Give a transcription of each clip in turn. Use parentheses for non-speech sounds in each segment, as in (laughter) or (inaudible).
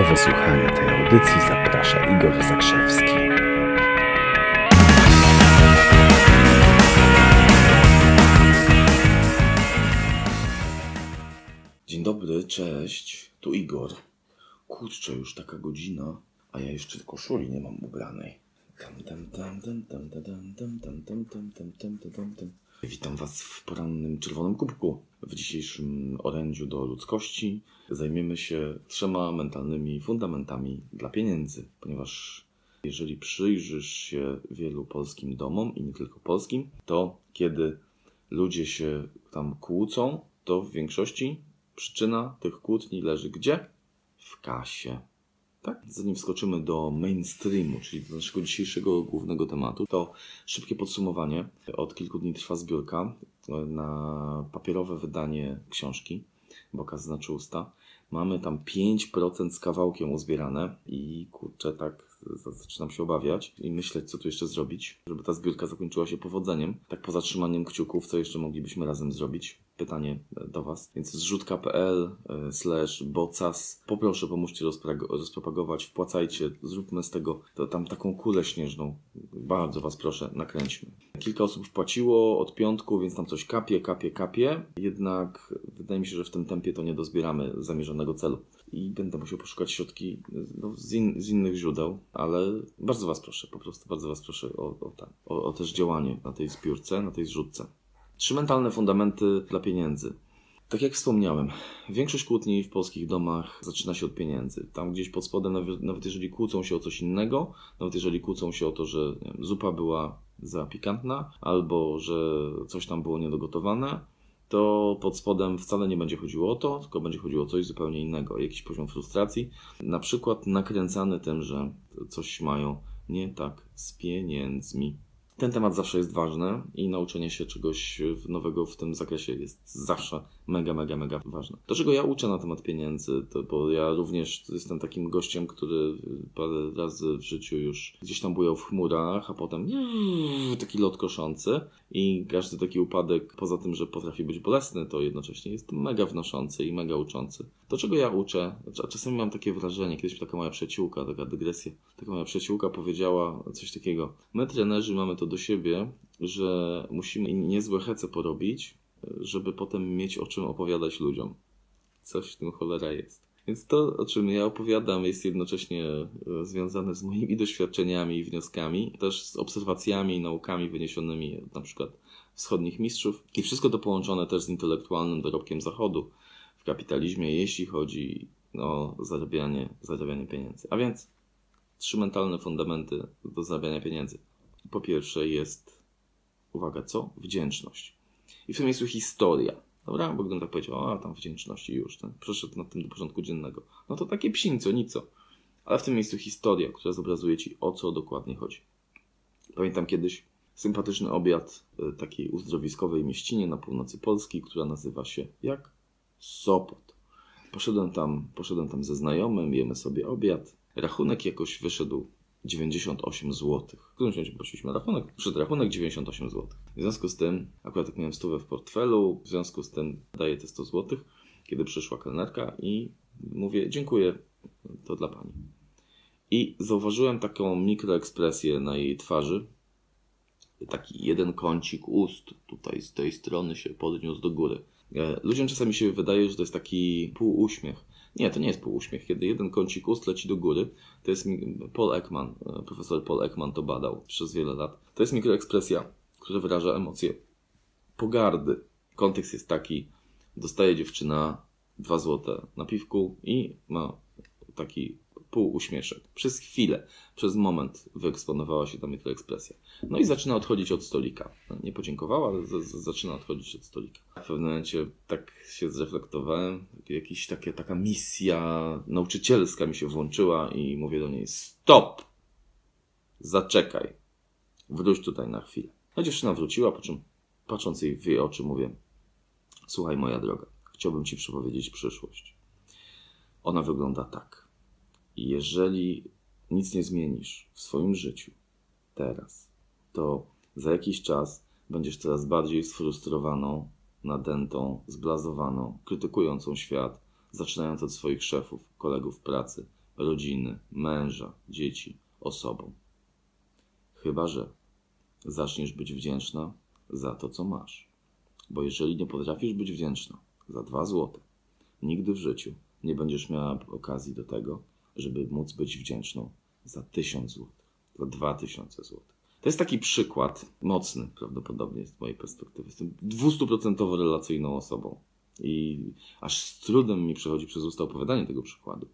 Do wysłuchania tej audycji zaprasza Igor Zakrzewski. Dzień dobry, cześć, tu Igor. Kurczę, już taka godzina, a ja jeszcze koszuli nie mam ubranej. Tam, tam, tam, tam, tam, tam, tam, tam, tam, tam, tam, tam, tam, tam, tam. Witam Was w porannym czerwonym kubku. W dzisiejszym orędziu do ludzkości zajmiemy się trzema mentalnymi fundamentami dla pieniędzy, ponieważ jeżeli przyjrzysz się wielu polskim domom i nie tylko polskim, to kiedy ludzie się tam kłócą, to w większości przyczyna tych kłótni leży gdzie? W kasie. Tak? Zanim wskoczymy do mainstreamu, czyli do naszego dzisiejszego głównego tematu, to szybkie podsumowanie. Od kilku dni trwa zbiórka na papierowe wydanie książki Boka znaczy usta. Mamy tam 5% z kawałkiem uzbierane i kurczę, tak zaczynam się obawiać i myśleć, co tu jeszcze zrobić, żeby ta zbiórka zakończyła się powodzeniem. Tak poza trzymaniem kciuków, co jeszcze moglibyśmy razem zrobić? Pytanie do Was. Więc zrzutka.pl slash bocas. Poproszę, pomóżcie rozpropagować, wpłacajcie, zróbmy z tego to, tam taką kulę śnieżną. Bardzo Was proszę, nakręćmy. Kilka osób wpłaciło od piątku, więc tam coś kapie, kapie, kapie. Jednak wydaje mi się, że w tym tempie to nie dozbieramy zamierzonego celu i będę musiał poszukać środki no, z, in, z, innych źródeł, ale bardzo Was proszę, po prostu bardzo Was proszę o, o, o, o też działanie na tej zbiórce, na tej zrzutce. Trzy mentalne fundamenty dla pieniędzy. Tak jak wspomniałem, większość kłótni w polskich domach zaczyna się od pieniędzy. Tam gdzieś pod spodem, nawet, jeżeli kłócą się o coś innego, nawet jeżeli kłócą się o to, że wiem, zupa była za pikantna, albo że coś tam było niedogotowane, to pod spodem wcale nie będzie chodziło o to, tylko będzie chodziło o coś zupełnie innego, jakiś poziom frustracji, na przykład nakręcany tym, że coś mają nie tak z pieniędzmi. Ten temat zawsze jest ważny i nauczenie się czegoś nowego w tym zakresie jest zawsze mega, mega, mega ważne. To, czego ja uczę na temat pieniędzy, to bo ja również jestem takim gościem, który parę razy w życiu już gdzieś tam bujał w chmurach, a potem taki lot koszący i każdy taki upadek, poza tym, że potrafi być bolesny, to jednocześnie jest mega wnoszący i mega uczący. To, czego ja uczę, a czasami mam takie wrażenie, kiedyś taka moja przyjaciółka, taka dygresja, taka moja przyjaciółka powiedziała coś takiego. My trenerzy mamy to do siebie, że musimy niezłe hece porobić, żeby potem mieć o czym opowiadać ludziom. Coś w tym cholera jest. Więc to, o czym ja opowiadam, jest jednocześnie e, związane z moimi doświadczeniami i wnioskami, też z obserwacjami i naukami wyniesionymi na przykład wschodnich mistrzów i wszystko to połączone też z intelektualnym dorobkiem Zachodu w kapitalizmie, jeśli chodzi o zarabianie, zarabianie pieniędzy. A więc trzy mentalne fundamenty do zarabiania pieniędzy. Po pierwsze jest, uwaga, co? Wdzięczność. I w tym miejscu historia. Dobra, bo gdybym tak powiedział, a tam wdzięczności już, ten przeszedł na tym do porządku dziennego. No to takie psińco, nico. Ale w tym miejscu historia, która zobrazuje ci o co dokładnie chodzi. Pamiętam kiedyś sympatyczny obiad y, takiej uzdrowiskowej mieścinie na północy Polski, która nazywa się jak? Sopot. Poszedłem tam, poszedłem tam ze znajomym, jemy sobie obiad. Rachunek jakoś wyszedł 98 zł. W którymś momencie prosiliśmy rachunek, przyszedł rachunek 98 zł. W związku z tym, akurat tak miałem stówę w portfelu, w związku z tym daję te 100 zł, kiedy przyszła kelnerka i mówię, dziękuję, to dla pani. I zauważyłem taką mikroekspresję na jej twarzy. Taki jeden kącik ust tutaj z tej strony się podniósł do góry. E, ludziom czasami się wydaje, że to jest taki półuśmiech. Nie, to nie jest półuśmiech. Kiedy jeden kącik ust leci do góry, to jest Paul Ekman, e, profesor Paul Ekman to badał przez wiele lat. To jest mikroekspresja, która wyraża emocje pogardy. Kontekst jest taki, dostaje dziewczyna dwa złote na piwku i ma taki pół uśmieszek. Przez chwilę, przez moment wyeksponowała się ta mikroekspresja. No i zaczyna odchodzić od stolika. Nie podziękowała, ale z, z, zaczyna odchodzić od stolika. W pewnym momencie tak się zreflektowałem, takie, taka misja nauczycielska mi się włączyła i mówię do niej stop! Zaczekaj. Wróć tutaj na chwilę. No dziewczyna wróciła, po czym patrząc jej w jej oczy mówię słuchaj moja droga, chciałbym ci przepowiedzieć przyszłość. Ona wygląda tak. Jeżeli nic nie zmienisz w swoim życiu teraz, to za jakiś czas będziesz coraz bardziej sfrustrowaną, nadętą, zblazowaną, krytykującą świat, zaczynając od swoich szefów, kolegów pracy. rodziny, męża, dzieci, osobom. Chyba, że zaczniesz być wdzięczna za to, co masz. Bo jeżeli nie potrafisz być wdzięczna za dwa złote, nigdy w życiu nie będziesz miała okazji do tego, żeby móc być wdzięczną za tysiąc złotych, za dwa tysiące złotych. To jest taki przykład mocny prawdopodobnie z mojej perspektywy. Jestem dwustuprocentowo relacyjną osobą i aż z trudem mi przechodzi przez usta opowiadanie tego przykładu.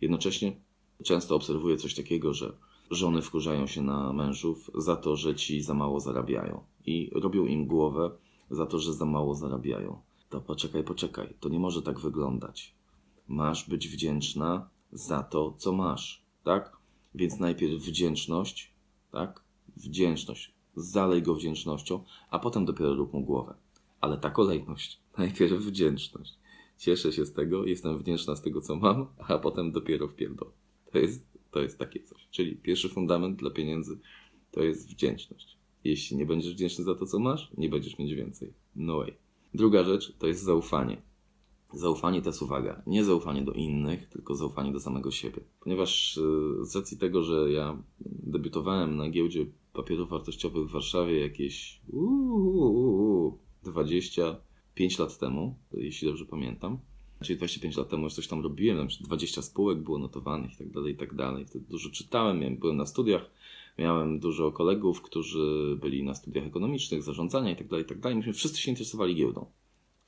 Jednocześnie często obserwuję coś takiego, że żony wkurzają się na mężów za to, że ci za mało zarabiają i robią im głowę za to, że za mało zarabiają. To poczekaj, poczekaj, to nie może tak wyglądać. Masz być wdzięczna za to, co masz, tak? Więc najpierw wdzięczność, tak? Wdzięczność. Zalej go wdzięcznością, a potem dopiero rób mu głowę. Ale ta kolejność. (laughs) Najpierw wdzięczność. Cieszę się z tego, jestem wdzięczna z tego, co mam, a potem dopiero wpierdol. To jest, to jest takie coś. Czyli pierwszy fundament dla pieniędzy to jest wdzięczność. Jeśli nie będziesz wdzięczny za to, co masz, nie będziesz mieć więcej. No way. Druga rzecz to jest zaufanie. Zaufanie to jest uwaga, nie zaufanie do innych, tylko zaufanie do samego siebie. Ponieważ yy, z racji tego, że ja debiutowałem na giełdzie papierów wartościowych w Warszawie jakieś uuu, 25 lat temu, jeśli dobrze pamiętam. Czyli 25 lat temu już coś tam robiłem, 20 spółek było notowanych i tak dalej, i tak dalej. Wtedy dużo czytałem, byłem na studiach, miałem dużo kolegów, którzy byli na studiach ekonomicznych, zarządzania i tak dalej, i tak dalej. Myśmy wszyscy się interesowali giełdą.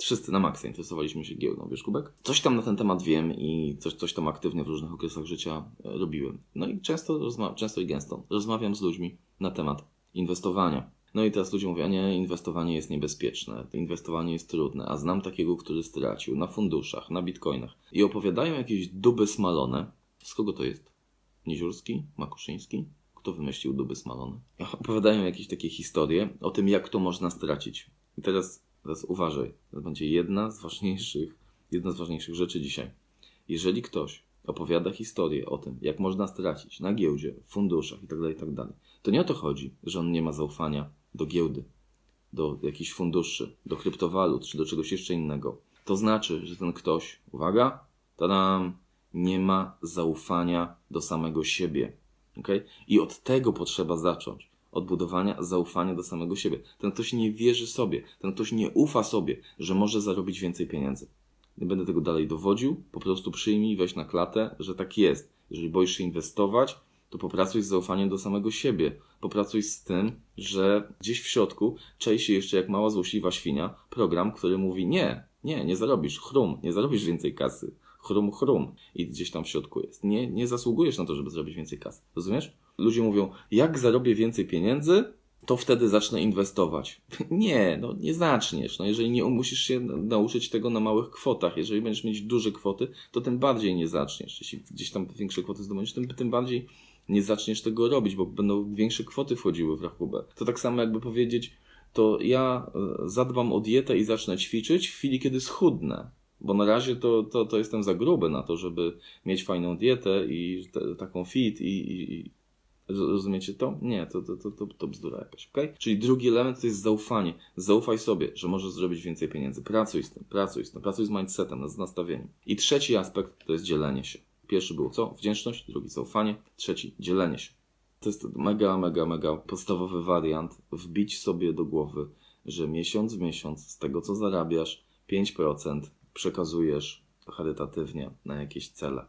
Wszyscy na maksa interesowaliśmy się giełdą, wiesz Kubek? Coś tam na ten temat wiem i coś, coś tam aktywnie w różnych okresach życia e, robiłem. No i często, rozma- często i gęsto rozmawiam z ludźmi na temat inwestowania. No i teraz ludzie mówią, nie, inwestowanie jest niebezpieczne, inwestowanie jest trudne, a znam takiego, który stracił na funduszach, na bitcoinach i opowiadają jakieś duby smalone. Z kogo to jest? Niziurski? Makuszyński? Kto wymyślił duby smalone? (laughs) Opowiadają jakieś takie historie o tym, jak to można stracić. I teraz, teraz uważaj, to będzie jedna z ważniejszych, jedna z ważniejszych rzeczy dzisiaj. Jeżeli ktoś opowiada historię o tym, jak można stracić na giełdzie, w funduszach itd., itd., to nie o to chodzi, że on nie ma zaufania do giełdy, do jakichś funduszy, do kryptowalut czy do czegoś jeszcze innego. To znaczy, że ten ktoś, uwaga, tadam, nie ma zaufania do samego siebie. Okay? I od tego potrzeba zacząć. Od budowania zaufania do samego siebie. Ten ktoś nie wierzy sobie, ten ktoś nie ufa sobie, że może zarobić więcej pieniędzy. Nie będę tego dalej dowodził, po prostu przyjmij, weź na klatę, że tak jest. Jeżeli boisz się inwestować, to popracuj z zaufaniem do samego siebie. Popracuj z tym, że gdzieś w środku czai się jeszcze jak mała złośliwa świnia program, który mówi nie, nie, nie zarobisz, chrum, nie zarobisz więcej kasy. Chrum, chrum. I gdzieś tam w środku jest. Nie, nie zasługujesz na to, żeby zrobić więcej kasy. Rozumiesz? Ludzie mówią, jak zarobię więcej pieniędzy, to wtedy zacznę inwestować. (laughs) Nie, no nie zaczniesz. No jeżeli nie musisz się nauczyć tego na małych kwotach, jeżeli będziesz mieć duże kwoty, to tym bardziej nie zaczniesz. Jeśli gdzieś tam większe kwoty zdobędziesz, tym, tym bardziej nie zaczniesz tego robić, bo będą większe kwoty wchodziły w rachubę. To tak samo jakby powiedzieć, to ja e, zadbam o dietę i zacznę ćwiczyć w chwili, kiedy schudnę. Bo na razie to, to, to jestem za gruby na to, żeby mieć fajną dietę i te, taką fit i, i, i Rozumiecie to? Nie, to, to, to, to, to bzdura jakaś, ok? Czyli drugi element to jest zaufanie. Zaufaj sobie, że możesz zrobić więcej pieniędzy. Pracuj z tym, pracuj z tym, pracuj z mindsetem, z nastawieniem. I trzeci aspekt to jest dzielenie się. Pierwszy był co? Wdzięczność, drugi zaufanie, trzeci dzielenie się. To jest mega, mega, mega podstawowy wariant wbić sobie do głowy, że miesiąc w miesiąc z tego co zarabiasz 5% przekazujesz charytatywnie na jakieś cele.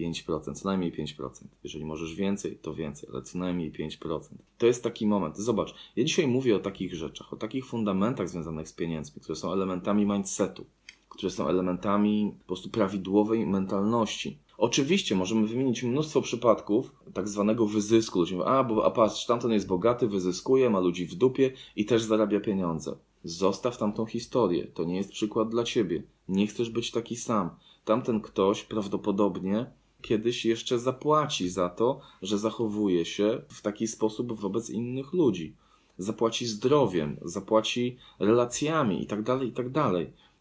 5%, co najmniej 5%. Jeżeli możesz więcej, to więcej, ale co najmniej 5%. To jest taki moment. Zobacz, ja dzisiaj mówię o takich rzeczach, o takich fundamentach związanych z pieniędzmi, które są elementami mindsetu, które są elementami po prostu prawidłowej mentalności. Oczywiście możemy wymienić mnóstwo przypadków tak zwanego wyzysku. Ludzie mówią, a, bo, a patrz, tamten jest bogaty, wyzyskuje, ma ludzi w dupie i też zarabia pieniądze. Zostaw tamtą historię. To nie jest przykład dla ciebie. Nie chcesz być taki sam. Tamten ktoś prawdopodobnie kiedyś jeszcze zapłaci za to, że zachowuje się w taki sposób wobec innych ludzi. Zapłaci zdrowiem, zapłaci relacjami i tak dalej, i tak.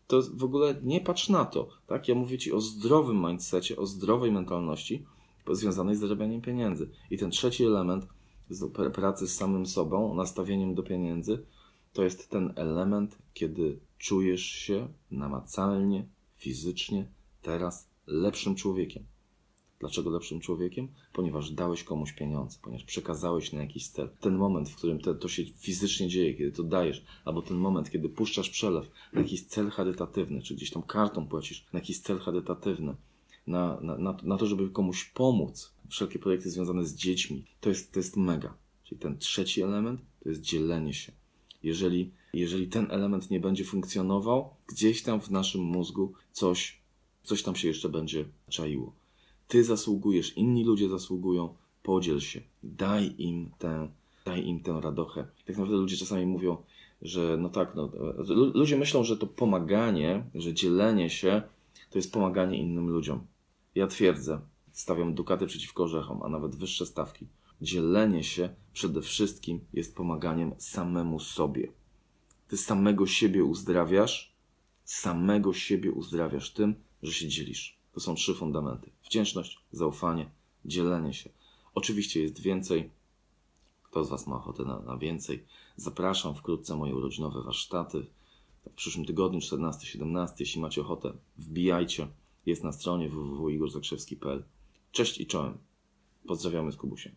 To w ogóle nie patrz na to, tak? Ja mówię ci o zdrowym mindsetie, o zdrowej mentalności związanej z zarabianiem pieniędzy. I ten trzeci element pracy z samym sobą, nastawieniem do pieniędzy, to jest ten element, kiedy czujesz się namacalnie, fizycznie, teraz lepszym człowiekiem Dlaczego lepszym człowiekiem? Ponieważ dałeś komuś pieniądze, ponieważ przekazałeś na jakiś cel. Ten moment, w którym te, to się fizycznie dzieje, kiedy to dajesz, albo ten moment, kiedy puszczasz przelew na jakiś cel charytatywny, czy gdzieś tam kartą płacisz na jakiś cel charytatywny, na, na, na, na to, żeby komuś pomóc, wszelkie projekty związane z dziećmi, to jest, to jest mega. Czyli ten trzeci element to jest dzielenie się. Jeżeli, jeżeli ten element nie będzie funkcjonował, gdzieś tam w naszym mózgu coś, coś tam się jeszcze będzie czaiło. Ty zasługujesz, inni ludzie zasługują, podziel się, daj im tę, daj im tę radochę. Tak naprawdę ludzie czasami mówią, że no tak, no, lu- ludzie myślą, że to pomaganie, że dzielenie się to jest pomaganie innym ludziom. Ja twierdzę, stawiam dukaty przeciwko orzechom, a nawet wyższe stawki. Dzielenie się przede wszystkim jest pomaganiem samemu sobie. Ty samego siebie uzdrawiasz, samego siebie uzdrawiasz tym, że się dzielisz. Są trzy fundamenty: wdzięczność, zaufanie, dzielenie się. Oczywiście jest więcej. Kto z Was ma ochotę na, na więcej? Zapraszam wkrótce moje urodzinowe warsztaty. W przyszłym tygodniu, 14-17, jeśli macie ochotę, wbijajcie. Jest na stronie www.igorzakrzewski.pl. Cześć i czołem. Pozdrawiamy z Kubusiem.